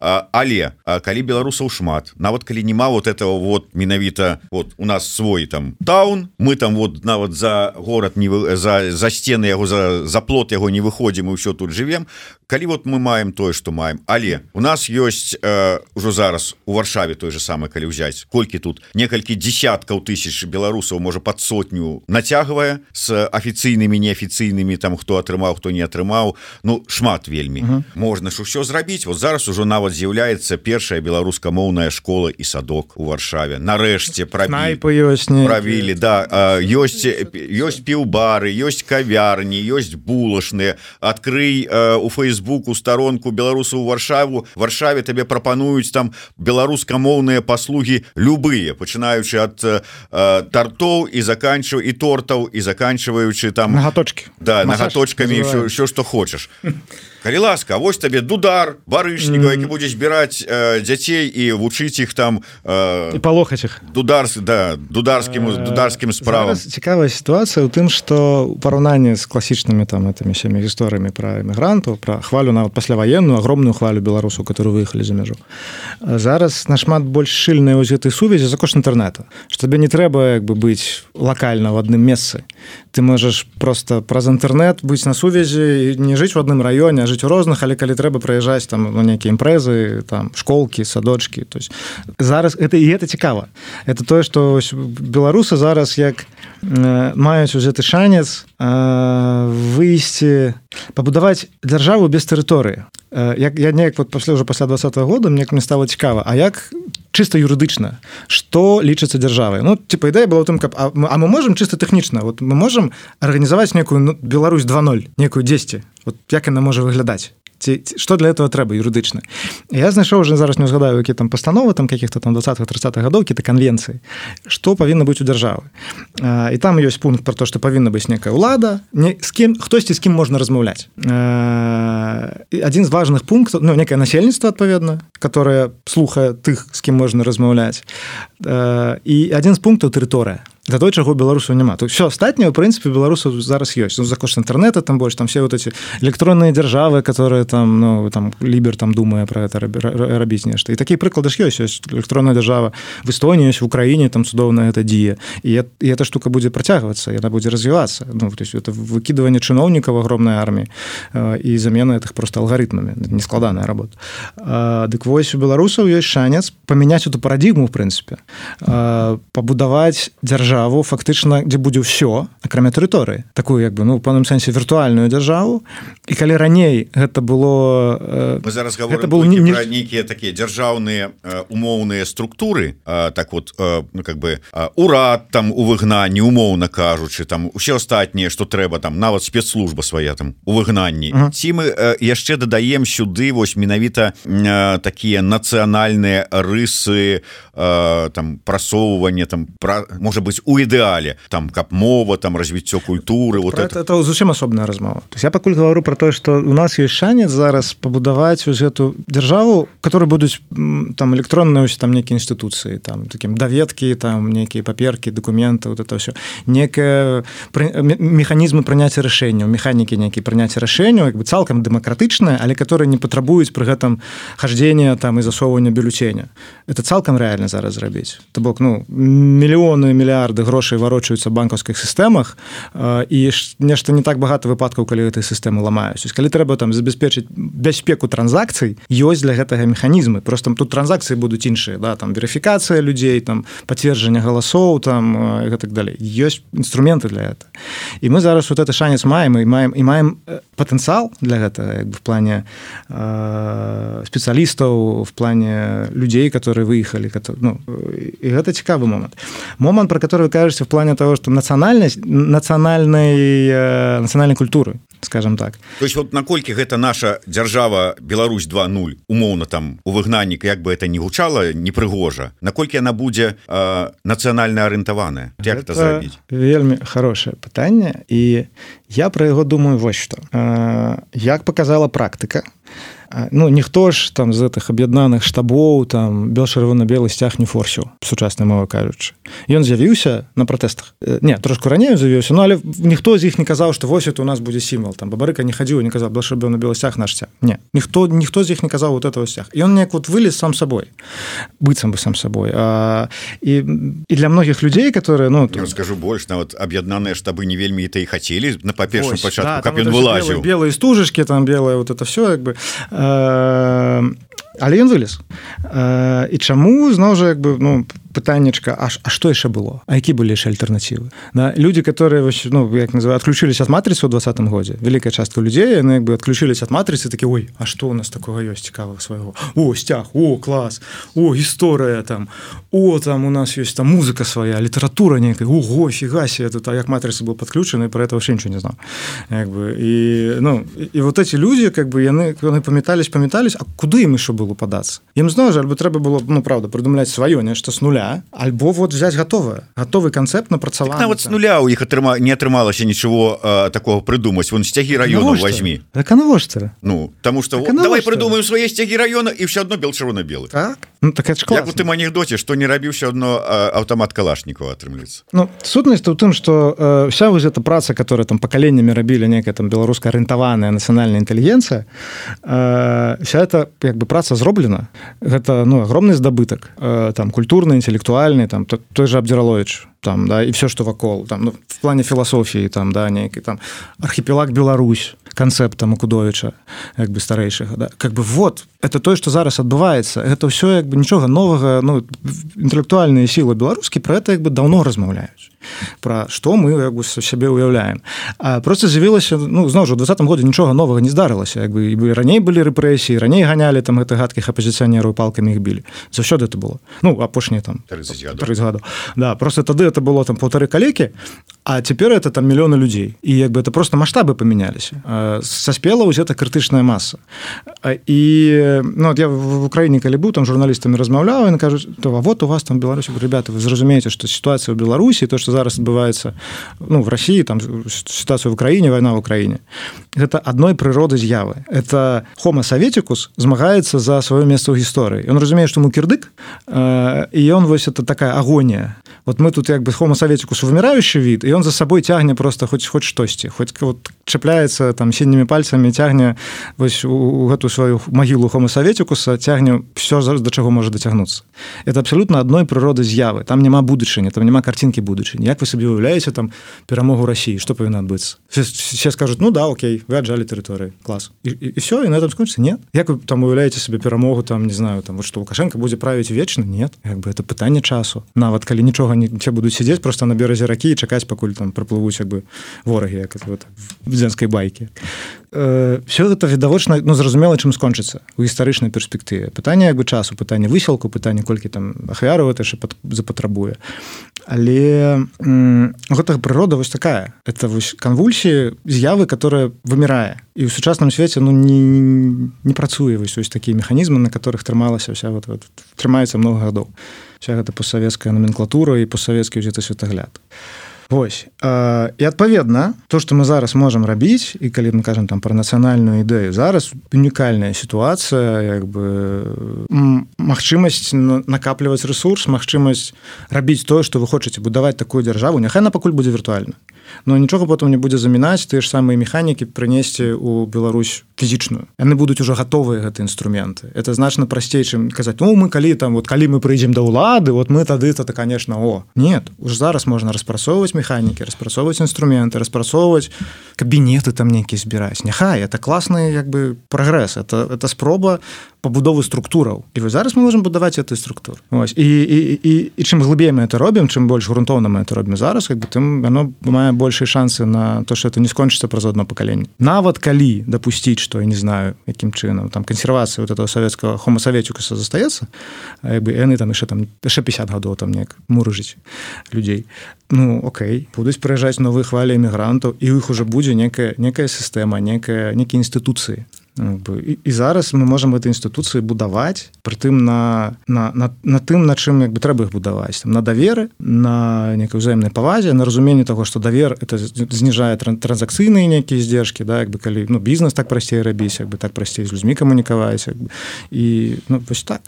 але калі беларусаў шмат нават калі нема вот этого вот менавіта вот у нас свой там таун. Мы там вот нават за город не за за сцены яго за за плот яго не выходзім мы ўсё тут живвем калі вот мы маем тое что маем. Але у нас ёсць э, ужо зараз у варшаве той же самый калі ўзяць колькі тут? Некалькі десяткаў тысяч беларусаў можа под сотню нацягвае с афіцыйнымі неафіцыйнымі там хто атрымаў хто не атрымаў Ну шмат вельмі uh -huh. можна ж усё зрабіць вот зараз ужо нават з'яўляецца першая беларускамоўная школа і садок у варшаве. Нарэшце прайпы ёсць не правілі да ёсць ёсць піўбары ёсць кавярні ёсць булашныя адкрый у фейс фейсбуку сторонку беларусу варшаву варшаве табе прапануюць там беларускамоўныя паслуги любые пачынаючы ад тартоў і заканчиваю і тортаў і заканчиваючы там нагаточки да нагаточками все что хочешь калі ласка вось табе дудар барышніка які будзе збіраць э, дзяцей і вучыць іх там э, палохаць их дударс да дударскім э, дударскім справам. цікавая сітуацыя у тым что параўнанне з класічнымі там этими семі гісторыямі про эмігрантаў про хвалю нават пасляваенную огромную хвалю беларусаў которые выехалі за мяжу. Зараз нашмат больш шчыльная гэтай сувязі за кошт інтэрнета что тебе не трэба як бы быць локальна в адным месцы ты можаш просто праз інтэрнет быць на сувязі не жыць в адным раёне жыць у розных. Але калі трэба прыязджаць там ну, нейкія імпрэзы там школкі садочки. То есть зараз это і это цікава это тое что беларусы зараз як э, маюць у гэты шанец э, выйсці пабудаваць дзяржаву без тэрыторыі. Э, як я неяк вот пасля уже пасля два -го года мне мне стало цікава А як чисто юрыдычна что лічыцца дзяржавай Ну типа ідэя была тым каб а а мы можем чисто тэхнічна вот мы можем арганізаваць некую ну, Беларусь 20 некую 10 вот як яна можа выглядаць ці что для этого трэба юрыдычна? Я знайшоў уже зараз не узгадаю які там пастановы там каких-то там 20 30 гадоў кі-то канвенцыі что павінна быць у дзяржавы і там ёсць пункт про то что павінна быць некая ўлада не з кем хтосьці з кім можна размаўляць один з важных пунктаў ну некае насельніцтва адпаведна которое слухае тых з кім можна размаўляць і один з пунктаў тэрыторыя для той чаго беларусаў няма то все астатняе прынцыпе беларусаў зараз ёсць ну, за кошт інтэрнета там больш там все вот эти электронныя дзяржавы которые там ну там лібер там думае про это рабіць нешта. І такі прыклады ж ёсць ёсць электронная дзяржава в эстоніі ёсць в Украіне там цудоўна это дзея і, і эта штука будзе працягвацца яна будзе развівацца ну то есть это выкидыванне чыноўнікаў агромнай арміі і замена этих просто алгарытмамі нескладаная работа дык вось у беларусаў ёсць шанец памяняць эту парадігму в прынцыпе пабудаваць дзяржаву дзяржаву фактычна дзе будзе ўсё акрамя тэрыторыі такую як бы ну паным сэнсе віртуальную дзяржаву і калі раней гэта было э, Мы зараз был не нейкія такія дзяржаўныя э, умоўныя структуры э, так вот э, ну, как бы э, урад там у выгнанні умоўна кажучы там усе астатнія что трэба там нават спецслужба свая там у выгнанні uh -huh. ці мы э, яшчэ дадаем сюды вось менавіта э, такія нацыянальныя рысы э, там прасоўвання там пра, можа быть у ідэале там каб мова там развіццё культуры вот это, это зусім асобная размова. То есть я пакуль говорю про тое что у нас есть шанец зараз пабудаваць вось эту дзяржаву которые будуць там электронные там нейкія інстытуцыі там таким даведкі там нейкія паперкі документы вот это все некая механізмы прыняцця рашэнняў механікі нейкі прыняцця рашэнняў як бы цалкам дэмакратычная але которые не патрабуюць пры гэтым хождения там і засоўвання бюллетеня. Это цалкам реально зараз зрабіць то бок ну мільёны мільярды грошай варочаюцца банкаўскіх сістэмах і нешта не так багата выпадкаў калі гэтай сістэмы ламаюць. Калі трэба там забяспечыць бяспеку транзакцый ёсць для гэтага механізмы. Просто тут транзакцыі будуць іншыя да там верыфікацыя людзей там пацверджання галасоў там гэтак далей. Ёсць інструменты для это і мы зараз вот это шанец маем і маем і маем патэнцыял для гэтага як бы в плане э, спецыялістаў в плане людзей которые выехалі ну, і гэта цікавы момант. Момант про который вы кажаце в плане того что нацыянальнасць нацыянальнай э, нацыянальнай культуры скажем так. То есть вот наколькі гэта наша дзяржава Беларусь 20 умоўна там у выгнаннік як бы это не гучала непрыгожа наколькі она будзе э, нацыянальна арыентаваная? Як это зрабіць? вельмі хорошее пытанне і я про яго думаю вось что э, як показала практыка ну ніхто ж там з гэтых аб'яднаных штабоў там бел чырвона-белы сцяг не форсіў сучаснай мовы кажучы. Ён з'явіўся на пратэстах. Не трошку раней завіўся Ну але ніхто з іх не казаў што вось это у нас будзе сімвал. Там бабарыка не хадзіў не казаў бел на белы сцяг наш сцяг не ніхто ніхто з іх не казаў вот этого сцяг. Ён неяк вот вылез сам сабой. Быццам бы сам сабой. А, і і для многіх людзей которые ну то... скажу больш нават аб'яднаныя штабы не вельмі это і хацелі на па-першым пачатку да, каб ён вылазіў. белые стужачки там белая вот это все як бы але ён вылез. І чаму зноў жа як бы ну пытаннечка аж А что яшчэ было? А які былі яшчэ альтэрнатывы да? люди которые вось, ну як называю отключились от матрыцы у двадцатым годзе великкая частка людзей яны як бы отключились от матрыцы такі ой А что у нас такого ёсць цікавых свайго о сцяг о клас о гісторыя там о там у нас есть там музыка свая літаратура нейкая Ого фігасі это як матрыцы был подключаны про этого ничего не знал. Як бы і ну і вот эти люди как бы яны яны памятались памятались А куды ім еще было падацца ім зноў жа альбо трэба было ну правда прыдумляць сваё нешта с нуля альбо вот взять готовое. Готовый концепт напрацаваны так, вот с нуля у іх атрыма не атрымалася ничего э, такого придумать. Вон сцяги района возьми. Так навошта ну тому что так, давай придумаем свои сцяги района і все одно бел чырвона белый так ну, так у тым анекдоте что не рабіўся одно аўтамат калашнікова атрымліваецца. Ну сутнасць у тым что э, вся вось эта праца которая там пакаленнями рабілі некая там беларуска арыентаваная нацыянальная інтэлігенцыя э, вся это як бы праца зроблена. Гэта ну огромный здабытак э, там інтеллект інтэлектуальны там той же абдзіралович там да і все что вакол там ну, в плане філасофіі там да нейкі там архіпелаг Беларусь канцэптам акудовича як бы старэйшага да. Как бы вот это тое что зараз адбываецца это ўсё як бы нічога новага ну інтэлектуальныя сілы беларускі про это як бы давно размаўляюць про што мы як бы сябе уяўляем а просто з'явілася ну зноў жа двадцатым годзе нічога новага не здарылася як бы бы раней былі рэпрэсіі раней ганялі там гэта гадкіх апозіцыянераў палкамі іх білі заўсёды это было. Ну апошнія там гаду да просто тады это было там полторы калекі а цяпер это там мільёны людзей і як бы это просто маштабы памяняліся саспела ўзе это крытычная масса. І ну я в Украіне калі быў там журналістамі размаўляў і кажуць то вот у вас там беларусі ребята вы зразумееце што сітуацыя ў беларусі то што зараз адбываецца ну в Росіі там сітуацыя в Украіне вайна в Украіне гэта адной прыроды з'явы. Это хома саветикус змагаецца за сваё месца ў гісторыі ён разумее што мы кірдык і ён вось это такая агонія вот мы тут як бы хома саветикус вымирающий від і он за сабой цягне просто хоць хоць штосьці хоць вот чапляецца там сінімі пальцамі цягне вось у гэту сваю магілу хома саветикуса цягне все да чаго можа дацягнуцца. Это абсолютно адной прыроды з'явы. Там няма будучыні там няма карцінкі будучыні. Як вы сабе уяўляеце там перамогу Росіі? Что павінна адбыцца? Все скажут ну да Окей вы аджалі тэрыторыі клас і, і, і все і на этом скончыцца? Нет. Як вы там уяўляеце сабе перамогу там не знаю там вот что лукашенко будзе правіць вечна? Нет. Як бы это пытанне часу. Нават калі нічога не будуць сядзець просто на беразе ракі і чакаць пакуль там праплывуць як бы ворагі як вот, в дзенскай байкі. Все гэта відавочна ну зразумела чым скончыцца у гістарычнай перспектыве. Пытанне як бы часу пытання высілку пытання колькі там ахвяру это яшчэ запатрабуе. Але гэта прырода вось такая. Это вось канвульсі з'явы которая вымірае. І ў сучасным свеце ну не, не працуе вось ось такія механізмы на которых трымалася вся вот, вот трымаецца много гадоў. Вся гэта постсавецкая номенклатура і постсавецкі ўзеты светагляд а Вось. І адпаведна то что мы зараз можем рабіць і калі мы кажам там про нацыянальную ідэю зараз унікальная сітуацыя як бы магчымасць накапліваць ресурс магчымасць рабіць тое что вы хочаце будаваць такую дзяржаву. Няхай на пакуль будзе віртуальна. Но нічога потом не будзе замінаць тыя ж самыя механікі прынесці у Беларусь фізічную. Яны будуць ужо гатовыя гэты інструменты. Это значна прасцей чым казаць ну мы калі там вот калі мы прыйдзем да ўлады вот мы тады то конечно о нет уж зараз можна распрацоўваць механікі распрацоўваць інструменты распрацоўваць кабінеты там нейкі збіраць няхай это класны як бы прагрэс это это спроба пабудовы структураў. І вы зараз мы можем будаваць эту структуру Ось. і, і, і, і чым глыбей мы это робім чым больш грунтоўна мы это робім зараз как бы тым оно мае большыя шансы на то что это не скончыцца праз одно пакаленне. Нават калі допусціць что я не знаю якім чынам там кансервацыя вот этого савецкого хомасаветюкаса застаецца бы яны там яшчэ там яшчэ 50 гадоў там неяк мурыжыць людзей. Ну Окей будуць прыязджаць новыя хвалі эмігрантаў і іх уже будзе некая некая сістэма некая нейкія інстытуцыі і, і зараз мы можемм этой інстытуцыі будаваць прытым на на, на, на тым на чым як бы трэба іх будаваць. Там, на даверы на некай узаемнай павазе на разуменне того что давер это зніжае транзакцыйныя нейкія здержкі да як бы калі ну бізнес так прасцей рабіць як бы так прасцей з людзьмі камунікаваць і ну, вось так.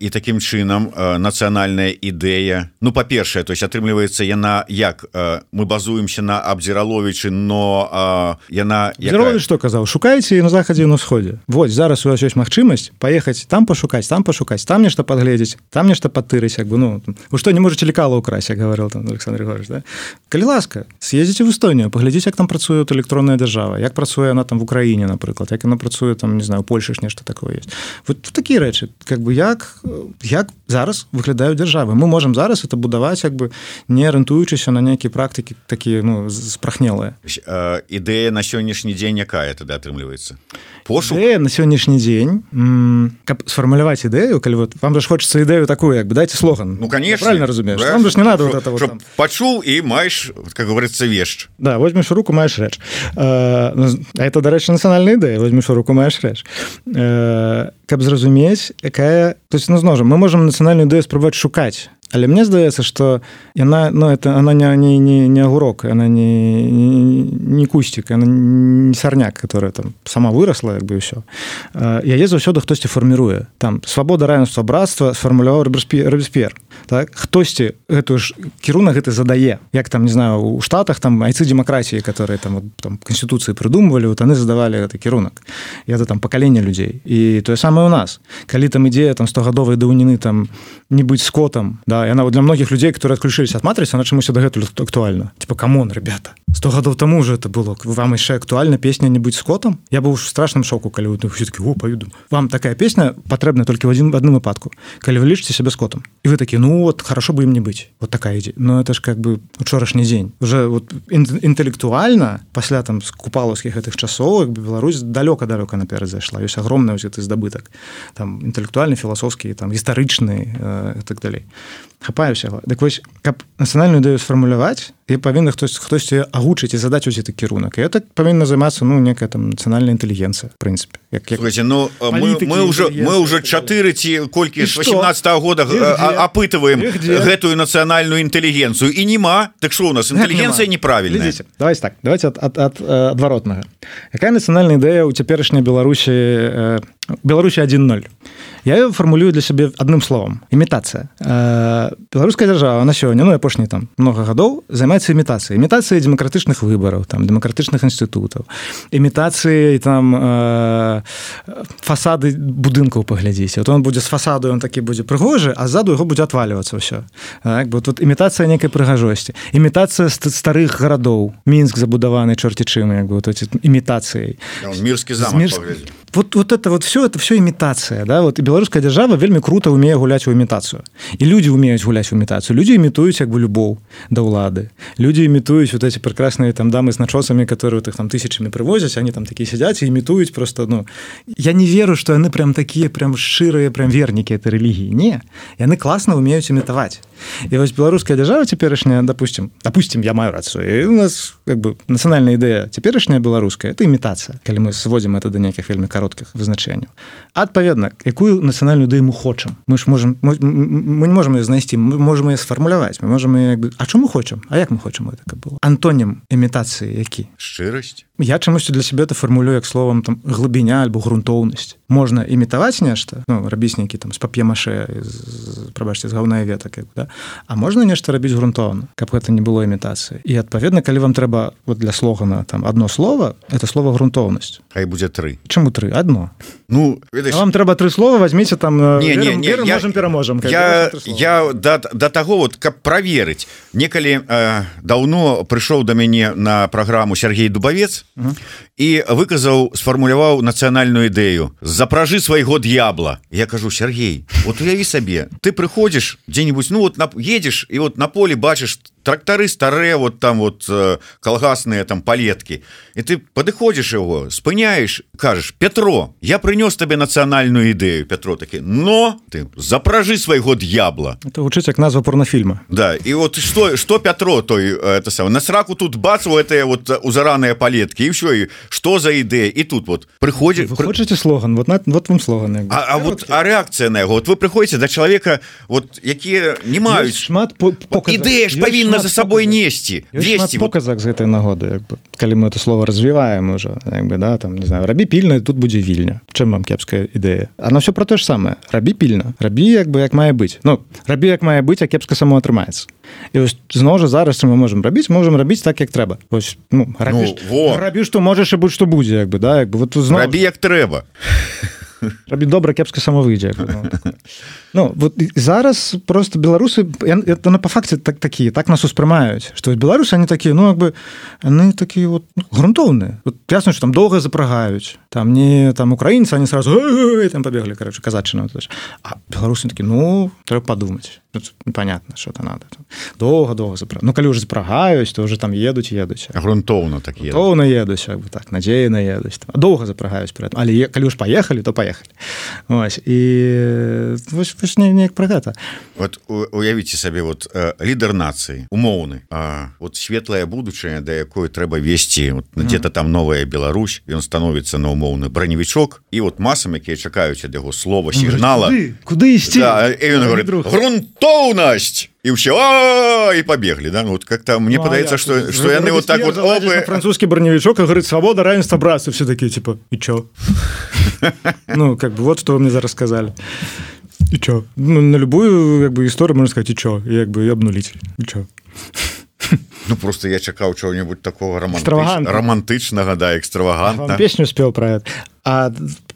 І таким чынам нацыянальная ідэя. Ну па-першае то есть атрымліваецца яна як мы базуемся на абдзіраловічы но яна яка... что казаў? Шукаеце на захадзе на сходе Вось зараз у вас ёсць магчымасць паехаць там пашукаць там пашукаць там нешта падгледзець там нешта патырыць як бы ну вы што не можете лекала ўкрась говорил там Александр Григорьевич да? калі ласка съездзіце в Эстонію паглядзіць як там працуе электронная дзяржава як працуе она там в Украіне напрыклад як она працуе там не знаю Польша ж нешта такое есть. Вот такія рэчы как бы як як зараз выглядаюць дзяржавы мы можем зараз это будаваць як бы не арыентуючыся на нейкія практыкі такія ну спрахнелыя ідэя на сённяшні дзень якая тады атрымліваецца пошу на сённяшні дзень каб сфармуляваць ідэю калі вот вам же хочется ідэю такую як бы дайте слоган. Ну конечно. Правильно разумеешь вам же не надо вот этого там... пачуў і маеш как говорится вешч да возьмешь руку маеш рэч ну, это дарэчы нацыянальная ідэя возьмешь руку маеш рэч каб зразумець якая то есть ну зможам мы можем нацыянальную ідэю спрабаваць шукаць але мне здаецца что яна но ну, это она не не не, не агурок она не не, не кустик она не сарняк которая там сама выросла як бы все яе заўсёды хтосьці фарміруе там свабода равенства братства сфармуляваў рэбеспер так? Хтосьці гэтую ж кірунак гэты задае як там не знаю у штатах там айцы демократіі которые там там конституцыі прыдумывалі вот яны задавалі гэты кірунак это там пакаленне людзей і тое самае у нас. Калі там ідзея там стогадовай даўніны там не быць скотам да яна вот для многіх людзей которые отключились от матрыцы на чамусь дагэтуль актуальна типа камон ребята сто гадоў тому уже это было. Вам яшчэ актуальна песня не быць скотам я быў страшным шоку калі все-таки паведу вам такая песня патрэбна толькі в один в адным выпадку калі вы лічыце себе скотам і вы такі ну вот хорошо бы им не быць вот такая ідзе но это ж как бы учорашні дзень уже вот інтэлектуальна пасля там з купалаўскіх гэтых часоў бы Беларусь далёка далёка наперад зайшла ёсць агромная ты здабытак там інтэлектуальны філасофскі там гістарычны э, так далей хапаю усяго дык вось каб нацыянальную ідэю сфармуляваць і павінна хтось хтосьці агучыць і задаць усе такі кірунак і это павінна займацца ну некая там нацыянальная інтэлігенцыя прынцыпе як, як... ну мы, мы уже мы уже чатыры ці колькі 18 -го года апытываем гэтую нацыянальную інтэлігенцыю. І нема так что у нас? Інтэлігенцыя неправільная. Давайте так давайте ад, ад, ад адваротнага. Якая нацыянальная ідэя у цяперашняй беларусі э, беларусі 10 я фармулюю для сябе адным словом імітацыя э, беларуская дзяржава на сёння ну апошні там много гадоў займаецца імітацыяй імітацыяй дэмакратычных выбараў там дэмакратычных інстытутаў імітацыяй там э, фасады будынкаў паглядзіце вот он будзе з фасаду он такі будзе прыгожы а ззаду яго будзе отваливацца ўсё так, бы тут імітацыя некай прыгажосці імітацыя старых гарадоў мінск забудаваны чорці чым як бы вот імітацыяй мірскі замак вот вот это вот все это все імітацыя да? Вот і беларуская дзяржава вельмі круто умее гуляць у імітацыю і люди умеюць гуляць у імітацыю люди імітуюць як бы любоў да ўлады люди імітуюць вот эти прекрасныя там дамы з начосамі которые их там тысячами прывозяць они там такие сядзяць імітуюць просто ну. Я не веру что яны прям такие прям шчырыя прям вернікі этой рэлігіі не. Яны класна умеюць імітаваць і вось беларуская дзяржава цяперашняя допустим допустим я маю рацыю у нас как бы нацыянальная ідэя цяперашняя беларуская это імітацыя калі мы сводзім это да нейкіх вельмі кароткіх вызначэнняў адпаведна якую нацыянальную ідэю мы хочам? Мы ж можем мы, мы не можем ее знайсці мы можем ее сфармуляваць мы можем бы А чому хочам? А як мы хочам? Это было. Антонім імітацыі які? Шчырасць я чамусьці для сябе это фармулюю як словам там глыбіня альбо грунтоўнасць можна імітаваць нешта? Ну, рабіць нейкі там з пап'емаше прабачце з гаўная ветак да? А можна нешта рабіць грунтоўна каб гэта не было імітацыі? І адпаведна калі вам трэба вот для слогана там одно слово это слово грунтоўнасць Хай будзе тры. Чаму тры? Одно. Ну ведаеш... вам трэба тры слова возьмеце там не, не, не, я, пераможам я, я да, да таго вот каб праверыць некалі э, даўно прыйшоў да мяне на праграму Сергей дубавец. І выказаў сфармуляваў нацыянальную ідэю. Запражы свайго д'ябла я кажу Сергей вот уяві сабе ты прыходзіш дзе-нибудь ну вот на едешь і вот на поле бачыш трактары старыя вот там вот э, калгасныя там палеткі. І ты падыходзіш его спыняешь кажаш Петро я прынёс табе нацыянальную ідэю Петро такі но ты запражы свайго д'ябла это вучыць як назва порнофільма. Да і вот что что Петро той это сам на сраку тут бацу это вот узараныя палеткі і все і что за ідэя? І тут вот прыходзі вы хочаце слоган? Вот на вот вам слоган а, а вот а реакцыя на яго вот вы прыходзіце да чалавека вот якія не маюць шмат ідэя ж павінна за сабой несці весці показак з гэтай нагоды калі мы это слово развіваем уже бы да там не знаю рабі пільна тут будзе вільня чым вам кепская ідэя она все про то ж самае рабі пільна рабі як бы як мае быць Ну рабі як мае быць а кепска само атрымаецца і зноў жа зараз мы можем рабіць можем рабіць так як трэба ось ну, рабі, ну, рабі што можаш і будь што будзе як бы да як бы вот зноў... рабі як трэба рабі добра кепска сама выйдзе ну, вот зараз просто беларусы это на по факце так такие так нас успрымаюць что беларусы они такие ну як бы они такие вот грунтоўныя вот, ясно что там доўга запрагаюць там не там украінцы они сразу там побегли короче казачына а беларусы такі ну трэба подумать непонятно что-то надо доўга-доўга запра Ну калі уже запрагаюць то уже там едуць едуць грунтоўна так тоўна едуць як бы так надзеяна едуць доўга запрагаюць при этом але калі уж поехали то поехали Ось, і вось не неяк пра гэта вот уявіце сабе вот лідар нацыі умоўны А вот светлая будучая да якой трэба весці вот, где-то там новая Беларусь ён становіцца на умоўны броневічок і вот масам якія чакаюць ад яго слова сігнала куды, куды ісці да, говорит грунтоўнасць і ўсё і побеглі да? Ну, вот как-то мне ну, падаецца что что яны вот так вот опы... французскі броневічок говорит свабода равенства братства все такие типа і чё? Ну как бы вот что вы мне зараз сказали. І чё? Ну, на любую як бы гісторыю можна сказать і чё? Як бы абнуліць чё? Ну просто я чакаў чого-нибудь такого романтыч... романтычнага да экстравагантна песню спел про это. А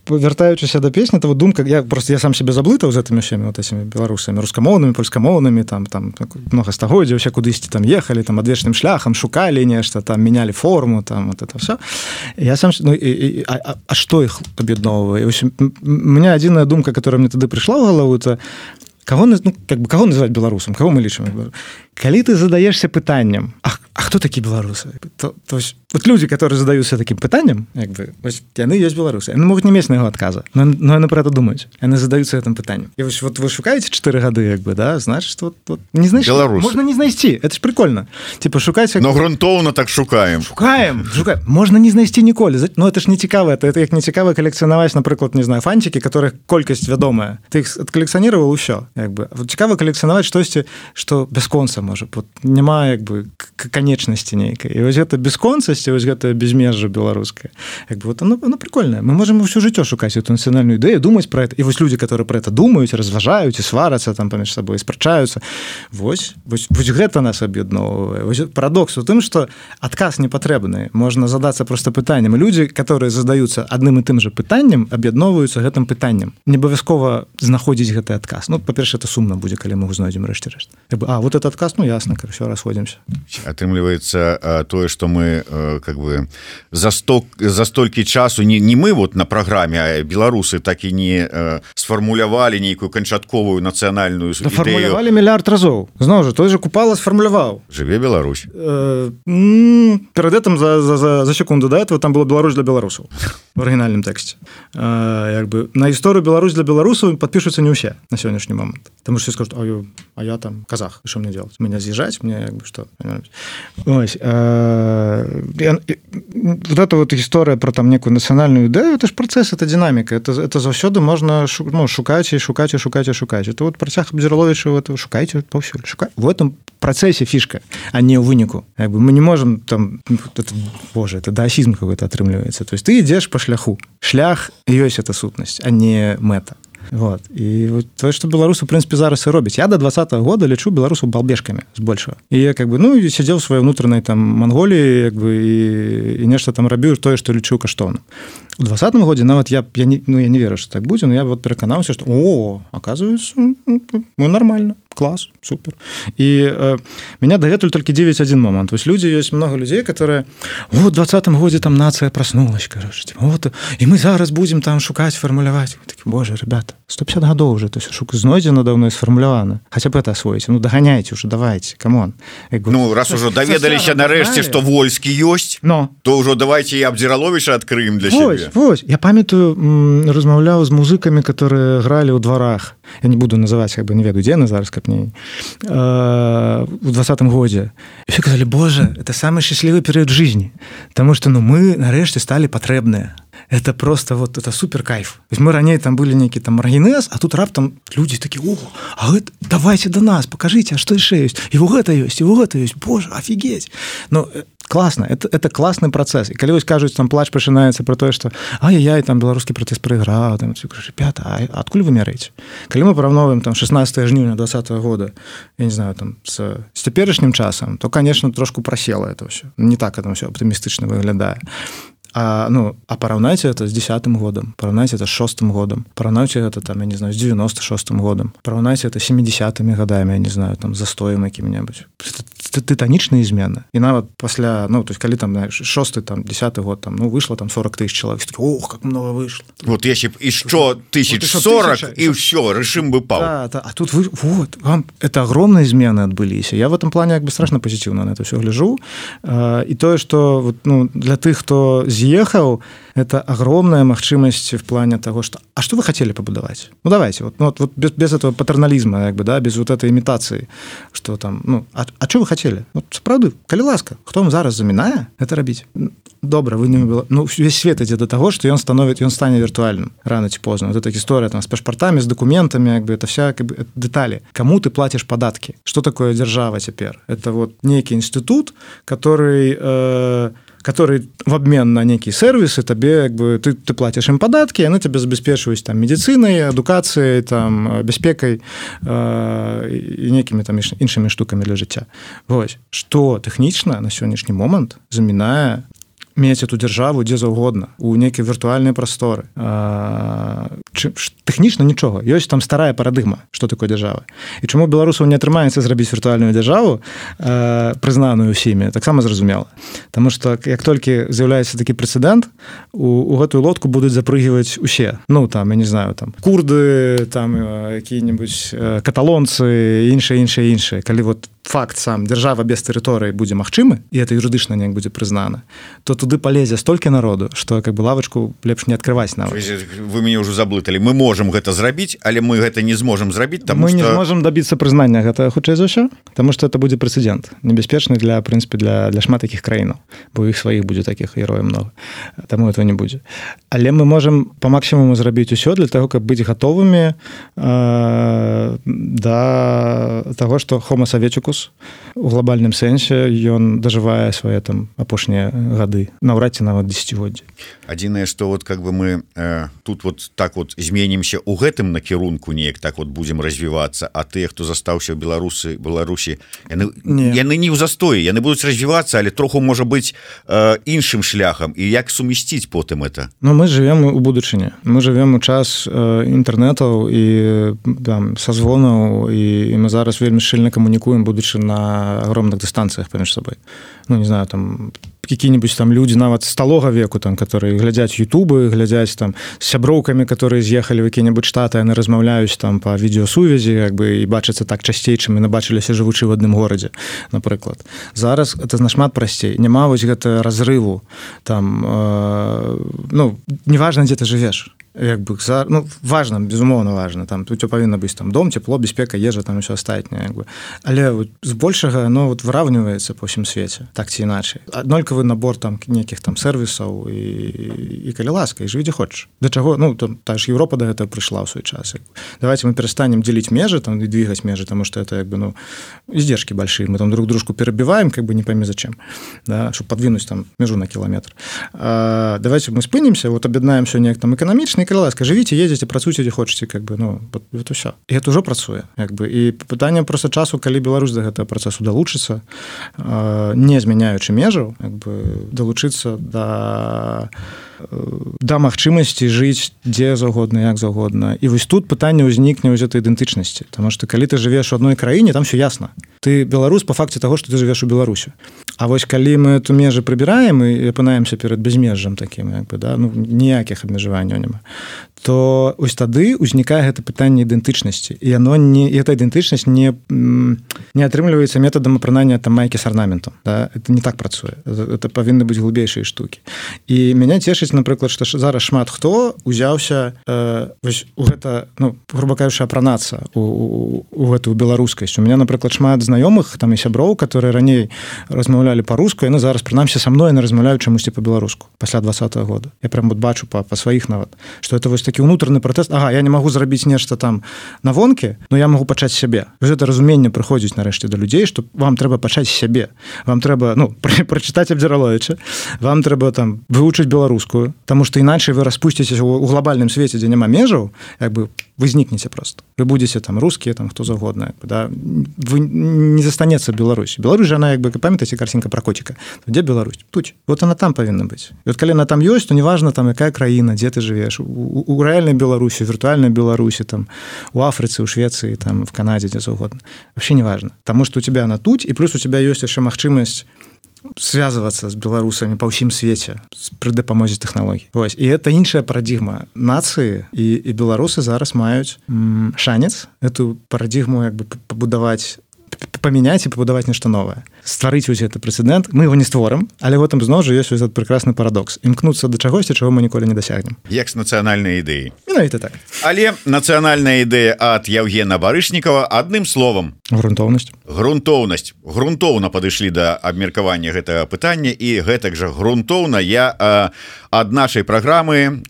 вяртаючыся да песні того думка я просто я сам себе заблытаў з гэтымі ўсімі вот этими беларусамі рускамоўнымі польскамоўнымі там там много стагоддзя ўсе кудысьці там ехалі там адвечным шляхам шукалі нешта там менялі форму там вот это все я сам ну, і, і, а, а, а что іх аб'ядноўвае меня адзіная думка которая мне тады прыйшла ў галаву то кого ну, как бы кого называть беларусам кого мы лічым калі ты задаешься пытанням Ах А хто такі беларусы то, то есть, вот люди которые задаются таким пытанням як бы ось, яны есть беларусы они могут не мець на яго отказа но, но яны про это думаюць яны задаются этом пытанням і вось вот вы шукаете чатыры гады як бы да? Значит вот, вот не знаешь беларус можно не знайсці это ж прикольно. Типа шукаць но грунтоўно так шукаем шукаем шукаем можно не знайсці ніколі но это ж не цікава это, это як не цікава калекцыянаваць напрыклад не знаю фанчики которых колькасць вядомая ты их откалекцыянировал усё як бы цікава калекцыянаваць штосьці что бясконца можа вот няма як бы канечнасці нейкай і вось гэта бясконцасці вось гэта безмежжа беларуская як бы вот оно, оно прикольное. Мы можем ўсё жыццё шукаць эту нацыянальную ідэю думаць про это. І вось люди которые про это думаюць разважаюць і сварацца там паміж сабой спрачаюцца вось вось, вось гэта нас аб'ядноўвае парадокс у тым что адказ не патрэбны можна задацца просто пытанням люди которые задаюцца адным і тым же пытанням аб'ядноўваюцца гэтым пытанням не абавязкова знаходзіць гэты адказ ну па-перша это сумна будзе калі мы знойдзем рэшце рэшт А вот этот адказ зараз ну ясно как все расходимся атрымліваецца тое что мы как бы за сток за столькі часу не не мы вот на праграме беларусы так і не сфармулявалі нейкую канчатковую нацыянальную фармулявалі мільярд разоў зноў жа той же купала сфармуляваў жыве Беларусь э, перад этом за, за, за, за секунду да этого там было Беларусь для беларусаў в арыгінальным тэксце як бы на гісторыю Беларусь для беларусаў подпішуцца не ўсе на сённяшні момант там что скажут а, а я там казах что мне делать меня з'язджаць мне як бы что Ось, э, я, вот эта вот гісторыя про там некую нацыянальную ідэю это ж працэс это динаміка это это заўсёды можна ну, шукаць і шукаць і шукаць і шукаць это вот працяг абзірловича это шукайце паўсюль шукай в этом працэсе фішка а не ў выніку як бы мы не можем там это, Боже это даасізм какой-то атрымліваецца то есть ты ідзеш по шляху. Шлях ёсць эта сутнасць а не мэта Вот. І тое, што беларусы прынпе зараз і робяць. Я да два -го года лічу беларусаў балбежкамі збольшага. І я как бы ну сядзеў сваёй унутранай там манголіі як бы і, і нешта там рабіў тое, што лічу каштоўна. У двадцатым годзе нават я я не, ну, я не веру, што так будзе, но я вот пераканаўся, што о оказывается ну, нормально класс супер. І э, меня дагэтуль толькі 91 момант вось людзі ёсць много людзей которые у двадцатым годзе там нацыя проснулась кажуць вот і мы зараз будем там шукаць фармуляваць Боже ребята 150 гадоў уже то шук знойдзена давно сфармулявана хотя бы это освоіць ну даганяйте уже давайте камон ну раз ужо даведаліся нарэшце что вольскі ёсць но. то ўжо давайте я абдзіраловіша адкрыем для вось, вось. я памятаю размаўляў з музыкамі которые гралі ў дварах я не буду называть как бы не веду дзе на зараз капней у двадцатым годзе все казалі Боже это самый счастливый перыяд жизни потому что ну мы нарэшце стали патрэбныя это просто вот это супер кайф. Мы раней там были нейкі там маргенез а тут раптам люди такі о а гэта, давайте до нас покажите что яшчэ ёсць і гэта ёсць і гэта ёсць Боже офигеть! Но э, класна это это класны працэс і калі вось кажуць там плач пачынаецца про тое что а я і там беларускі пратэст прайграў там пята адкуль вы мярэць калі мы параўноваем там 16 жніўня два -го года я не знаю там с, с цяперашнім часам то конечно трошку прасела это ўсё не так это все аптымістычна выглядае А, ну а параўнайце это з десятым годам параўнайце это шостым годам параўнайце это там я не знаю з 96 годам параўнайце это 70мі гадамі я не знаю там застоем якім-небудзь тытанічныя змены і нават пасля ну то есть калі там шосты там десят год там ну вышло там 40 тысяч чалавек Ох как много вышло вот если б що тысяч 40 і ўсё рэшым бы па да, да. А тут вы вот вам это огромные змены адбыліся я в этом плане як бы страшно позитивно на это все гляжу. І тое что вот ну для тых хто з'ехаў это огромная магчымасць в плане того что А что вы хотели побудаваць Ну давайте вот, ну, вот, вот без, без этого патерналізма як бы да без вот этой імітацыі что там ну а, а что вы хотели вот, сапраўды калі ласка хто вам зараз замінае это рабіць добра вы не было. Ну весь свет ідзе до того что ён становіць ён стане віртуальным рано ці позна вот эта гісторыя там с пашпартамі з документами як бы это вся как бы, деталі кому ты платишь податки? Что такое держава цяпер это вот нейкі інстытут который э, который в обмен на некие сервисы табе як бы ты ты платишь им податки яны тебе забяспечваюць там медицинай адукацыяй там бяспекай э, некімі там іншымі штуками для жыцця Вось что тэхнічна на сённяшні момант замінае мець эту дзяржаву дзе заўгодна у нейкія віртуальныя прасторы. Тэхнічна нічога. Ёсць там старая парадыгма что такое дзяржава. І чаму беларусаў не атрымаецца зрабіць віртуальную дзяржаву прызнаную усімі таксама зразумела. Таму что як толькі з'яўляецца такі прэцэдэнт у, у гэтую лодку будуць запрыгваць усе. Ну там я не знаю там курды там які-небудзь каталонцы іншыя іншыя іншыя калі вот факт сам дзяржава без тэрыторыі будзе магчымы і это юрыдычна неяк будзе прызнана то туды палезе столькі народу что как бы лавачку лепш не открываць на вы, вы мяне ўжо заблыталі мы можем гэта зрабіць але мы гэта не зможам зрабіць там мы что... не можем добиться прызнання гэта хутчэй за ўсё потому что это будзе прэцэдент небяспечны для прынпе для для шмат таких краінаў бо іх сваіх будзе таких герояў много таму этого не будзе але мы можем по максімуму зрабіць усё для того каб быць гатовымі э, да того что хома саветчукус у глобальным сэнсе ён дажывае свае там апошнія гады. Наўрад ці нават десятгоддзі адзінае что вот как бы мы э, тут вот так вот зменімся у гэтым накірунку неяк так вот будем развівацца а тыя хто застаўся беларусы беларусі яны не. яны не ў застоі яны будуць развівацца але троху можа быть э, іншым шляхам. І як сумясціць потым это? Но ну, мы живем у будучыні. Мы живем у час інтэрнетаў і там са звонаў і, і мы зараз вельмі шчыльна камунікуем будучи будучы на огромных дыстанцыях паміж сабой ну не знаю там какие-нибудь там люди нават сталога веку там которые глядзяць Ютубы глядзяць там сяброўкамі которые з'ехалі в які-небудзь штаты яны размаўляюць там по відеосувязі як бы і бачыцца так часцей чым і набачыліся жывучы в адным горадзе напрыклад зараз это нашмат прасцей. Няма вось гэта разрыву там э, ну неважно дзе ты жывеш як бы за ну важно безумоўно важно. Там тут павінна быць там дом тепло бяспека ежа там все астатняе бы. Але вот, збольшага ну вот выравніваецца по ўсім свеце так ці іначай аднолькавы набор там нейкіх там сервісаў і, і калі ласка і жыві дзе хочаш да чаго ну там та ж Еўропа да гэта прыйшла ў свой час давайте мы перастанем дзеліць межы там і двигаць межы тому что это як бы ну издержки большие. Мы там друг дружку перабіваем как бы не пойми зачем да подвинуть там межу на кіламетр давайте мы спынемся вот аб'яднаемся неяк там эканамічны калі ласка жывіце едзеце працуйце дзе хочаце как бы ну вот ўсё і это ўжо працуе як бы. І пытанне просто часу калі Беларусь да гэтага працэсу далучыцца не змяняючы межаў бы далучыцца да да магчымасці жыць дзе заўгодна як заўгодна. І вось тут пытанне ўзнікне ў гэтай ідэнтычнасці. Таму што калі ты жывеш у адной краіне там все ясна. Ты беларус по факце того что ты жывеш у беларусю А вось калі мы эту межы прыбіраем і апынаемся перад безмежжам таким як бы да ну ніякіх абмежаванняў няма то ось тады ўзнікае гэта пытанне ідэнтычнасці. І яно не эта ідэнтычнасць не не атрымліваецца метадам апранання там майкі с арнаментом да? это не так працуе. Это павінны быць глубейшыя штукі. І мяне цешыць напрыклад што зараз шмат хто узяўся э, у гэта ну грубо кажучы апранацца у, у, у гэтую беларускасць. У меня напрыклад шмат знаёмых там і сяброў которые раней размаўлялі по-руску яны зараз прынамсі са мной на размаўляю чамусьці по-беларуску пасля два -го года. Я прям вот бачу па, па сваіх нават что это вось такі унутраны пратэст. Ага я не магу зрабіць нешта там на вонке но я могу пачаць сябе. Гэта разуменне прыходзіць нарэшце да людзей што вам трэба пачаць сябе. Вам трэба ну прачытаць абдзіраловича вам трэба там вывучыць беларускую Таму што іначай вы распусціцеся у глобальным свеце дзе няма межаў як бы вы знікнеце просто. Вы будете там рускія там хто загодна да. Вы не застанецца Беларусь. Беларусь жана як бы памятаце карсінка про коціка дзе Беларусь? Тут вот она там павінна быць вот калі она там ёсць то неважно там якая краіна дзе ты жывеш у, у рэальнай беларусі віртуальнай беларусі там у Афрыцы у Швецыі там в Канадзе дзе заўгодна вообще неважно. Таму что у тебя на тут і плюс у тебя ёсць яшчэ магчымасць связываться с беларусамі па ўсім свеце пры дапамозе тэхналогій Вось і это іншая парадзігма нацыі і, і беларусы зараз маюць шанец эту парадзігму як бы пабудаваць памяняць і пабудаваць нешта новае стварыць вось гэты прэцэдэнт мы его не створым але гэтым зноў жа ёсць этот прекрасны парадокс. Імкнуцца да чагосьці чаго мы ніколі не дасягнем як з нацыянальнай ідэі Менавіта так. Але нацыянальная ідэя ад Яўгена барышнікова адным словом грунтоўнасць. Грунтоўнасць. Грунтоўна падышлі да абмеркавання гэтага пытання і гэтак жа грунтоўна. Я ад нашай праграмы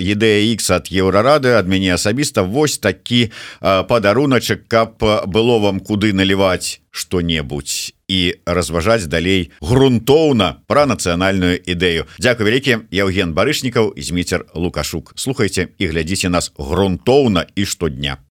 ідэя X ад еўрарады ад мяне асабіста вось такі падаруначак каб было вам куды наліваць что-небудзь і разважаць далей грунтоўна пра нацыянальную ідэю. Дякую вялікі Яўген барышнікаў зміцер лукашук. Слухайте і глядзіце нас грунтоўна і штодня